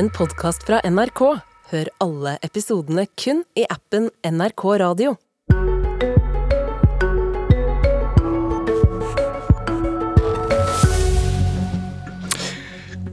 en podkast fra NRK. Hør alle episodene kun i appen NRK Radio.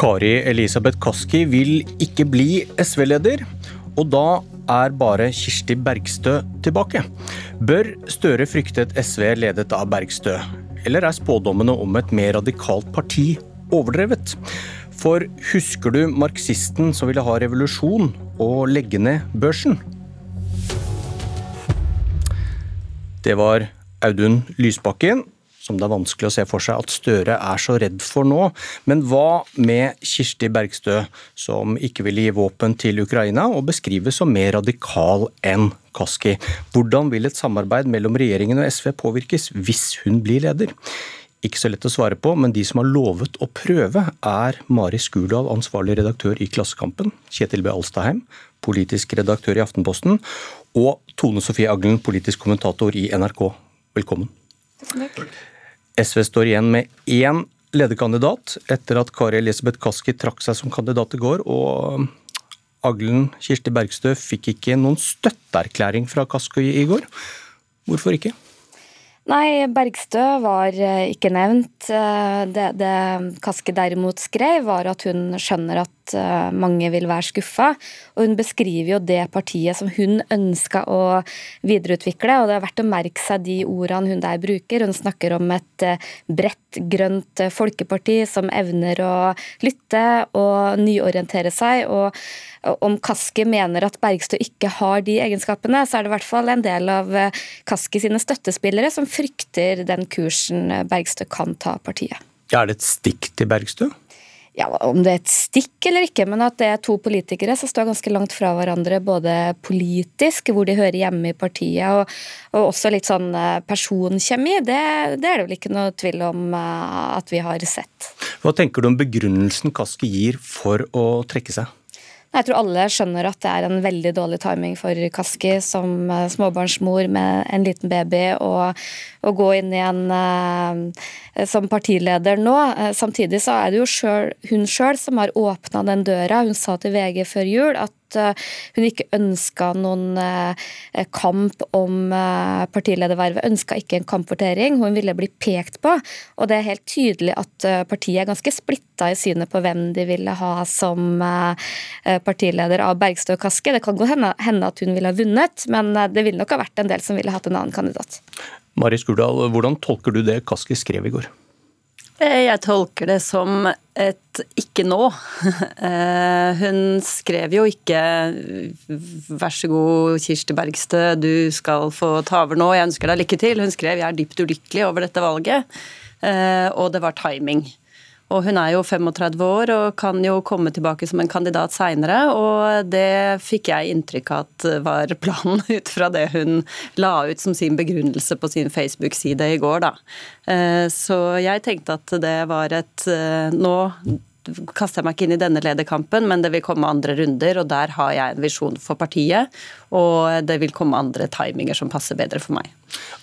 Kari Elisabeth Kaski vil ikke bli SV-leder, og da er bare Kirsti Bergstø tilbake. Bør Støre frykte et SV ledet av Bergstø, eller er spådommene om et mer radikalt parti overdrevet? For husker du marxisten som ville ha revolusjon og legge ned børsen? Det var Audun Lysbakken, som det er vanskelig å se for seg at Støre er så redd for nå. Men hva med Kirsti Bergstø, som ikke ville gi våpen til Ukraina, og beskrives som mer radikal enn Kaski? Hvordan vil et samarbeid mellom regjeringen og SV påvirkes hvis hun blir leder? Ikke så lett å svare på, men de som har lovet å prøve, er Mari Skurdal, ansvarlig redaktør i Klassekampen, Kjetil B. Alstaheim, politisk redaktør i Aftenposten, og Tone Sofie Aglen, politisk kommentator i NRK. Velkommen. Takk. SV står igjen med én lederkandidat etter at Kari Elisabeth Kaski trakk seg som kandidat i går. og Aglen Kirsti Bergstø fikk ikke noen støtteerklæring fra Kaski i går. Hvorfor ikke? Nei, Bergstø var eh, ikke nevnt. Eh, det, det Kaske derimot skrev, var at hun skjønner at eh, mange vil være skuffa. Og hun beskriver jo det partiet som hun ønska å videreutvikle. Og det er verdt å merke seg de ordene hun der bruker. Hun snakker om et bredt, grønt folkeparti som evner å lytte og nyorientere seg. og om Kaski mener at Bergstø ikke har de egenskapene, så er det i hvert fall en del av Kaske sine støttespillere som frykter den kursen Bergstø kan ta partiet. Ja, er det et stikk til Bergstø? ja, om det er et stikk eller ikke, men at det er to politikere som står ganske langt fra hverandre, både politisk, hvor de hører hjemme i partiet, og, og også litt sånn eh, personkjemi, det, det, er det vel ikke noe tvil om eh, at vi har sett. Hva tenker du om begrunnelsen Kaski gir for å trekke seg? Jeg tror alle skjønner at det er en veldig dårlig timing for Kaski som eh, småbarnsmor med en liten baby å gå inn igjen uh, som partileder nå. Uh, samtidig så er det jo selv, hun sjøl som har åpna den døra. Hun sa til VG før jul at Eh, hun ikke ønska noen eh, kamp om eh, partiledervervet, ønska ikke en kampvotering. Hun ville bli pekt på. Og det er helt tydelig at partiet er ganske splitta i synet på hvem de ville ha som partileder av Bergstø og Kaski. Det kan godt hende, at hun ville ha vunnet, men det ville nok ha vært en del som ville hatt en annen kandidat. Mari Skurdal, hvordan tolker du det Kaski skrev i går? Eh, jeg tolker det som et ikke nå. Eh, hun skrev jo ikke 'vær så god, Kirsti Bergstø, du skal få ta over nå, jeg ønsker deg lykke til'. Hun skrev 'jeg er dypt ulykkelig over dette valget', eh, og det var timing. Og hun er jo 35 år og kan jo komme tilbake som en kandidat seinere. Og det fikk jeg inntrykk av at var planen ut fra det hun la ut som sin begrunnelse på sin Facebook-side i går, da. Eh, så jeg tenkte at det var et eh, Nå kaster jeg meg ikke inn i denne lederkampen, men det vil komme andre runder, og der har jeg en visjon for partiet. Og det vil komme andre timinger som passer bedre for meg.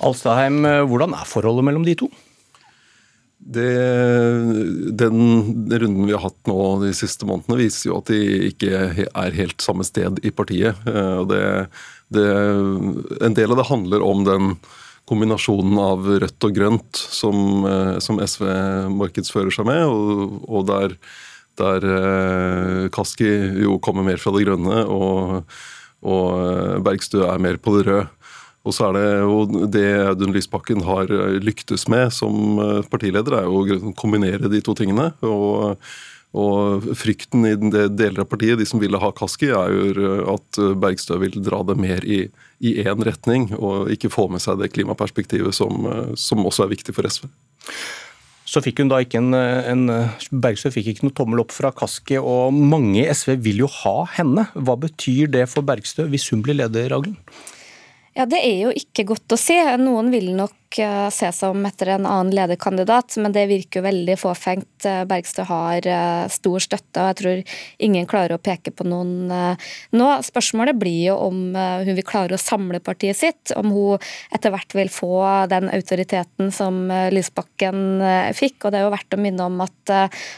Alstaheim, hvordan er forholdet mellom de to? Det, den runden vi har hatt nå de siste månedene, viser jo at de ikke er helt samme sted i partiet. Eh, det, det, en del av det handler om den kombinasjonen av rødt og grønt som, eh, som SV markedsfører seg med, og, og der, der eh, Kaski jo kommer mer fra det grønne, og, og Bergstø er mer på det røde. Og så er det jo det Audun Lysbakken har eh, lyktes med som eh, partileder, er jo å kombinere de to tingene. og og frykten i deler av partiet, de som ville ha Kaski, er jo at Bergstø vil dra det mer i én retning, og ikke få med seg det klimaperspektivet som, eh, som, også er viktig for SV. Så fikk hun da ikke en, en Bergstø fikk ikke noe tommel opp fra Kaski, og mange i SV vil jo ha henne. Hva betyr det for Bergstø hvis hun blir leder, Aglen? Ja, Det er jo ikke godt å se. Noen vil nok nok uh, se om etter en annen lederkandidat, men det virker jo veldig fåfengt. Uh, Bergstø har uh, stor støtte, og jeg tror ingen klarer å peke på noen nå. Spørsmålet blir jo om hun vil klare å samle partiet sitt, om hun etter hvert vil få den autoriteten som Lysbakken fikk. og Det er jo verdt å minne om at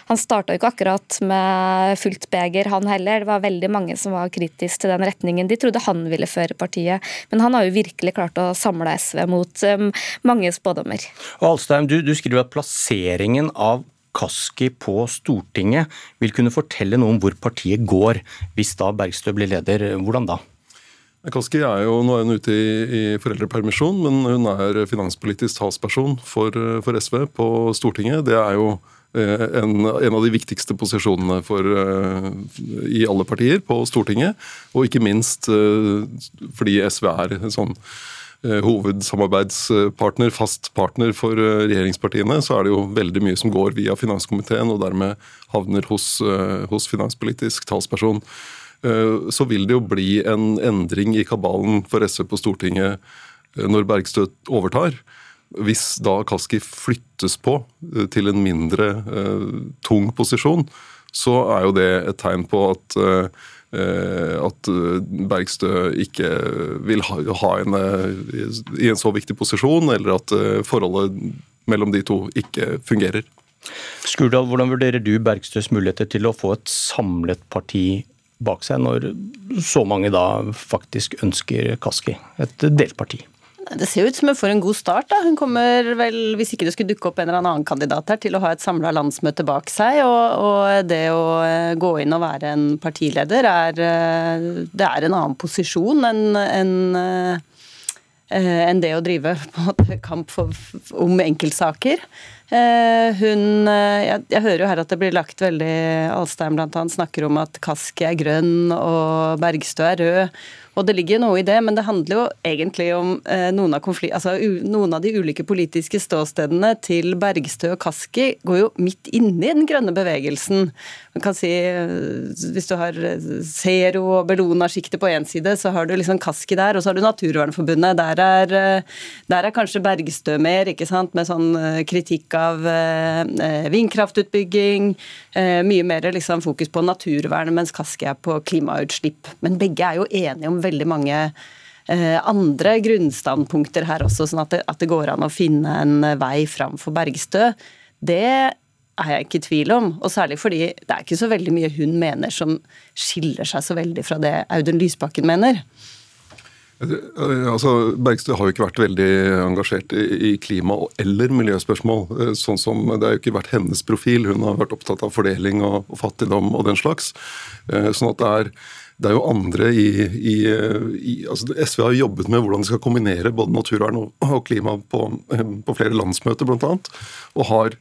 han starta ikke akkurat med fullt beger, han heller. Det var veldig mange som var kritiske til den retningen de trodde han ville føre partiet. Men han har jo virkelig klart å samle SV mot mange spådommer. Og Alstein, du, du skriver at plasseringen av Kaski på Stortinget vil kunne fortelle noe om hvor partiet går, hvis da Bergstø blir leder. Hvordan da? Kaski er jo, Nå er hun ute i, i foreldrepermisjon, men hun er finanspolitisk talsperson for, for SV på Stortinget. Det er jo eh, en, en, av de viktigste posisjonene for, uh, i alle partier på Stortinget. Og ikke minst uh, fordi SV er sånn Eh, hovedsamarbeidspartner, fast partner for eh, regjeringspartiene, så er det jo veldig mye som går via finanskomiteen og dermed havner hos, eh, hos finanspolitisk talsperson. Så vil det jo bli en endring i kabalen for SV på Stortinget når Bergstø overtar. Hvis da Kaski flyttes på til en mindre tung posisjon, så er jo det et tegn på at Eh, at eh, Bergstø ikke vil ha henne i en så viktig posisjon, eller at eh, forholdet mellom de to ikke fungerer. Skurdal, hvordan vurderer du Bergstøs muligheter til å få et samlet parti bak seg, når så mange da faktisk ønsker Kaski, et delt parti? Det ser ut som hun får en god start. da. Hun kommer vel, hvis ikke det skulle dukke opp en eller annen kandidat her, til å ha et samla landsmøte bak seg. Og, og, det å eh, gå inn og være en partileder er, eh, det er en annen posisjon enn en, eh, enn det å drive måte, kamp for, om enkeltsaker. Hun, jeg, jeg, hører jo her at det blir lagt veldig Alstein bl.a. snakker om at Kaski er grønn og Bergstø er rød. Og det ligger noe i det, men det handler jo egentlig om eh, noen, av altså, noen, av de ulike politiske ståstedene til Bergstø og Kaski går jo midt inne i den grønne bevegelsen. Man kan si, eh, Hvis du har eh, Zero og Bellona-sjiktet på én side, så har du liksom Kaski der, og så har du Naturvernforbundet. Der er, der er kanskje Bergstø mer, ikke sant, med sånn kritikk av vindkraftutbygging. Mye mer liksom, fokus på naturvern, mens Kaski er på klimautslipp. Men begge er jo enige om veldig veldig mange eh, andre grunnstandpunkter her også, sånn at det, at det, går an å finne en vei fram for Bergstø. Det er jeg ikke i tvil om, og særlig fordi det er ikke så veldig mye hun mener som skiller seg så veldig fra det Audun Lysbakken mener. Altså, Bergstø har jo ikke vært veldig engasjert i klima- eller miljøspørsmål. Eh, sånn som, Det har jo ikke vært hennes profil. Hun har vært opptatt av fordeling og, fattigdom og den slags. Eh, sånn at det er det er jo andre i, i, i altså SV har jobbet med hvordan de skal kombinere både naturvern og, klima på, på, flere landsmøter, bl.a. Og har,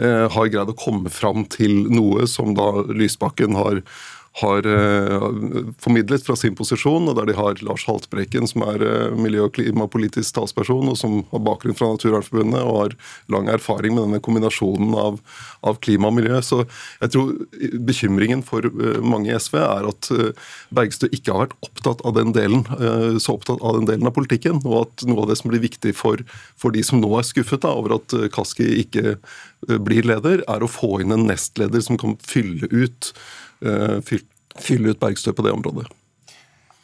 eh, har greid å komme fram til noe som da Lysbakken har har uh, formidlet fra sin posisjon, og der de har Lars Haltbrekken, som er uh, miljø- og klimapolitisk talsperson, og som har bakgrunn fra Naturvernforbundet og har lang erfaring med denne kombinasjonen av, av klima og miljø. Så jeg tror bekymringen for uh, mange i SV er at Bergstø ikke har vært opptatt av den delen, så opptatt av den delen av politikken, og at noe av det som blir viktig for, for de som nå er skuffet da, over at Kaski ikke blir leder, er å få inn en nestleder som kan fylle ut Eh, fylle ut Bergstø på det området.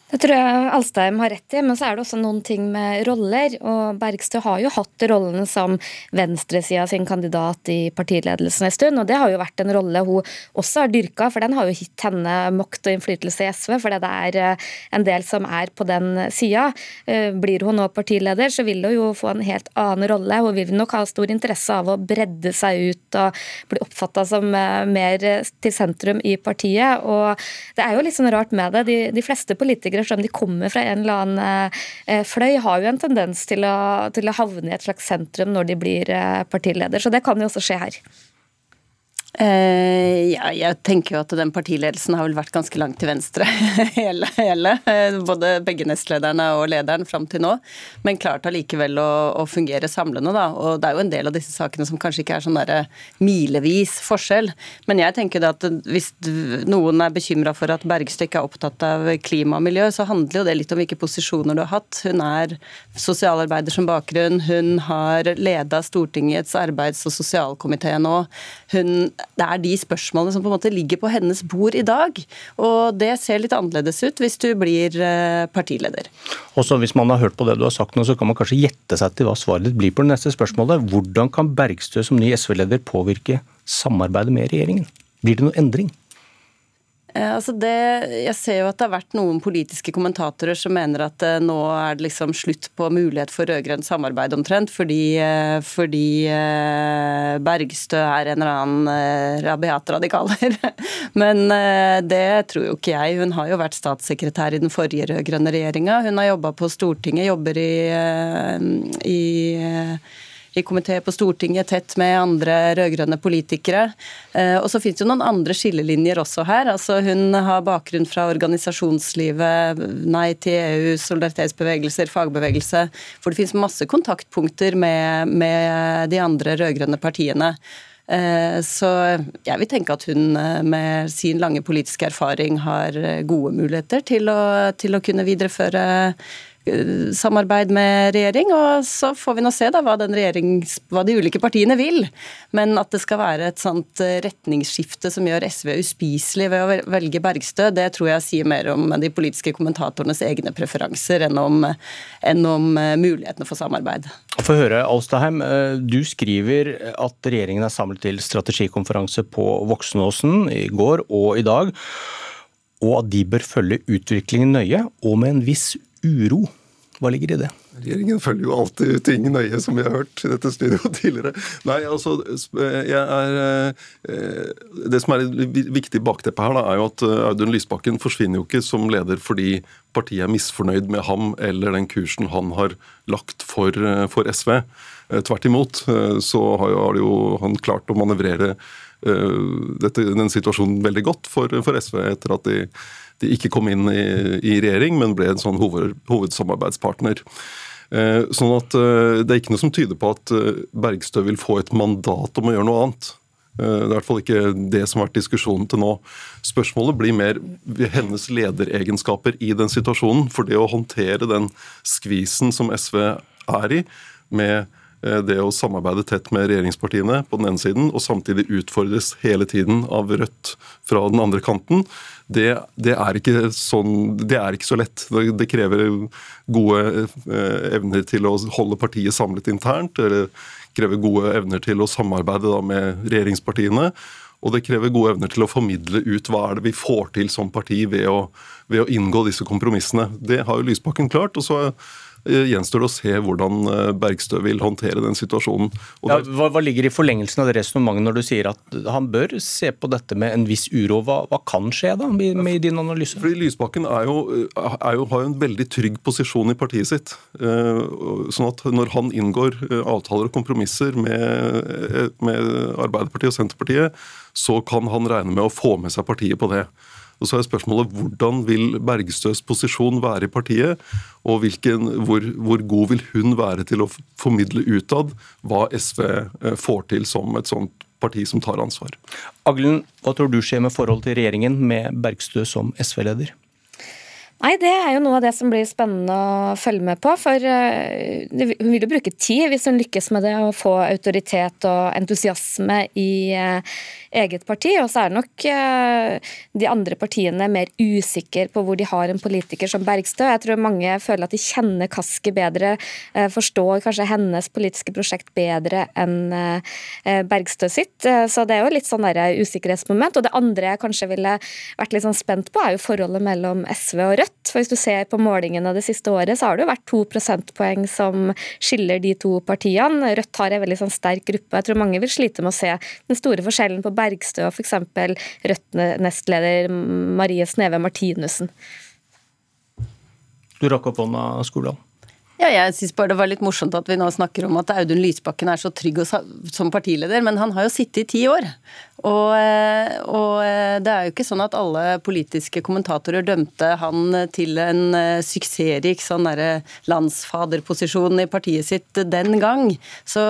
Det tror jeg Alstheim har rett i, men så er det også noen ting med roller. og Bergstø har jo hatt rollen som venstresida sin kandidat i partiledelsen en stund. og Det har jo vært en rolle hun også har dyrka, for den har jo gitt henne makt og innflytelse i SV. For det er eh, en del som er på den sida. Eh, blir hun nå partileder, så vil hun jo få en helt annen rolle. Hun vil nok ha stor interesse av å bredde seg ut og bli oppfatta som eh, mer til sentrum i partiet. Og det er jo litt sånn rart med det. De, de fleste politikere politikere, selv om de kommer fra en eller annen eh, fløy, har jo en tendens til å, til å havne i et slags sentrum når de blir eh, partileder. Så det kan jo også skje her. Eh, ja, jeg tenker jo at den partiledelsen har vel vært ganske langt til venstre hele, hele. Eh, både begge nestlederne og lederen fram til nå. Men klart allikevel å, å, fungere samlende, da. Og det er jo en del av disse sakene som kanskje ikke er sånn derre milevis forskjell. Men jeg tenker det at hvis noen er bekymra for at Bergstø ikke er opptatt av klima og miljø, så handler jo det litt om hvilke posisjoner du har hatt. Hun er sosialarbeider som bakgrunn, hun har leda Stortingets arbeids- og sosialkomité nå. Hun det er de spørsmålene som på en måte ligger på hennes bord i dag. Og det ser litt annerledes ut hvis du blir eh, partileder. Også Hvis man har hørt på det du har sagt nå, så kan man kanskje gjette seg til hva svaret ditt blir på det neste spørsmålet. Hvordan kan Bergstø som ny SV-leder påvirke samarbeidet med regjeringen? Blir det noe endring? Eh, altså det, jeg ser jo at det har vært noen politiske kommentatorer som mener at eh, nå er det liksom slutt på mulighet for rød-grønt samarbeid omtrent, fordi, eh, fordi Bergstø er en eller annen rabiat radikaler. Men det tror jo ikke jeg. Hun har jo vært statssekretær i den forrige rød-grønne regjeringa. Hun har jobba på Stortinget, jobber i, i i komité på Stortinget, tett med andre rød-grønne politikere. Eh, og så finnes det noen andre skillelinjer også her. Altså, hun har bakgrunn fra organisasjonslivet, Nei til EU, solidaritetsbevegelser, fagbevegelse, For det finnes masse kontaktpunkter med, med de andre rød-grønne partiene. Eh, så jeg vil tenke at hun eh, med sin lange politiske erfaring har gode muligheter til å, til å kunne videreføre samarbeid med regjering, og så får vi nå se da hva, hva, de ulike partiene vil. Men at det skal være et sånt eh, retningsskifte som gjør SV uspiselig ved å velge Bergstø, det tror jeg sier mer om de politiske kommentatorenes egne preferanser enn om, enn om eh, mulighetene for samarbeid. Få høre, Alstaheim. Eh, du skriver at regjeringen er samlet til strategikonferanse på Voksenåsen i går og i dag og at de bør følge utviklingen nøye, og med en viss uro. Hva ligger i det? Regjeringen følger jo alltid ting nøye, som vi har hørt i dette studioet tidligere. Nei, altså, jeg er, eh, Det som er viktig bakteppe her, da, er jo at eh, Audun Lysbakken forsvinner jo ikke som leder fordi partiet er misfornøyd med ham eller den kursen han har lagt for, eh, for SV. Tvert imot så har jo han klart å manøvrere dette, den situasjonen veldig godt for, for SV etter at de de ikke kom inn i, i regjering, men ble en sånn hoved, hovedsamarbeidspartner. Eh, sånn at eh, Det er ikke noe som tyder på at eh, Bergstø vil få et mandat om å gjøre noe annet. Det er i hvert fall ikke det som har vært diskusjonen til nå. Spørsmålet blir mer hennes lederegenskaper i den situasjonen. For det å håndtere den skvisen som SV er i, med det å samarbeide tett med regjeringspartiene på den ene siden, og samtidig utfordres hele tiden av Rødt fra den andre kanten, det, det, er, ikke sånn, det er ikke så lett. Det, det krever gode eh, evner til å holde partiet samlet internt. Det krever gode evner til å samarbeide da, med regjeringspartiene. Og det krever gode evner til å formidle ut hva er det vi får til som parti ved å, ved å inngå disse kompromissene. Det har jo Lysbakken klart. og så Eh, gjenstår det å se hvordan eh, Bergstø vil håndtere den situasjonen. Ja, hva, hva, ligger i forlengelsen av det resonnementet når du sier at han bør se på dette med en viss uro? Hva, hva kan skje da, med, med din analyse? Fordi Lysbakken er jo, er jo, har jo en veldig trygg posisjon i partiet sitt. Eh, sånn at når han inngår avtaler og kompromisser med, med Arbeiderpartiet og Senterpartiet, så kan han regne med å få med seg partiet på det. Og så er spørsmålet hvordan vil Bergstøs posisjon være i partiet, og hvilken, hvor, hvor, god vil hun være til å formidle utad hva SV eh, får til som et sånt parti som tar ansvar. Aglen, hva tror du skjer med forholdet til regjeringen med Bergstø som SV-leder? Nei, det er jo noe av det som blir spennende å følge med på. For uh, hun vil jo bruke tid hvis hun lykkes med det, å få autoritet og entusiasme i uh, eget parti. Og så er nok uh, de andre partiene mer usikre på hvor de har en politiker som Bergstø. Jeg tror mange føler at de kjenner Kaski bedre, forstår kanskje hennes politiske prosjekt bedre enn Bergstø sitt. Så det er jo litt sånn der usikkerhetsmoment. Og det andre jeg kanskje ville vært litt sånn spent på, er jo forholdet mellom SV og Rødt. Rødt. For hvis du ser på målingene det siste året, så har det jo vært to prosentpoeng som skiller de to partiene. Rødt har en veldig sånn sterk gruppe. Jeg tror mange vil slite med å se den store forskjellen på Bergstø og f.eks. Rødt-nestleder Marie Sneve Martinussen. Du rakk opp hånda, Skordal. Ja, jeg syns bare det var litt morsomt at vi nå snakker om at Audun Lysbakken er så trygg som partileder, men han har jo sittet i ti år. Og, eh, og, eh, det er jo ikke sånn at alle politiske kommentatorer dømte han til en eh, suksessrik sånn landsfaderposisjon i partiet sitt den gang. Så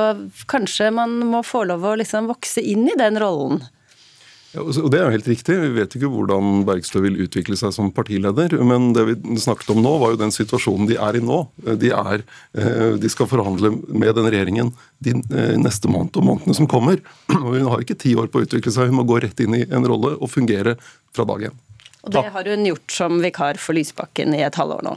kanskje man må få lov å liksom vokse inn i den rollen. Ja, og Det er jo helt riktig. Vi vet ikke hvordan Bergstø vil utvikle seg som partileder. Men det vi snakket om nå, var jo den situasjonen de er i nå. De, er, eh, de skal forhandle med den regjeringen de eh, neste måned og månedene som kommer. Og Hun har ikke ti år på å utvikle seg, hun må gå rett inn i en rolle og fungere fra dag én. Og det har hun gjort som vikar for Lysbakken i et halvår nå.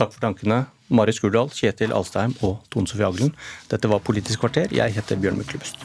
Takk for tankene, Mari Skurdal, Kjetil Alstheim og Tone Sofie Aglen. Dette var Politisk kvarter. Jeg heter Bjørn Myklebust.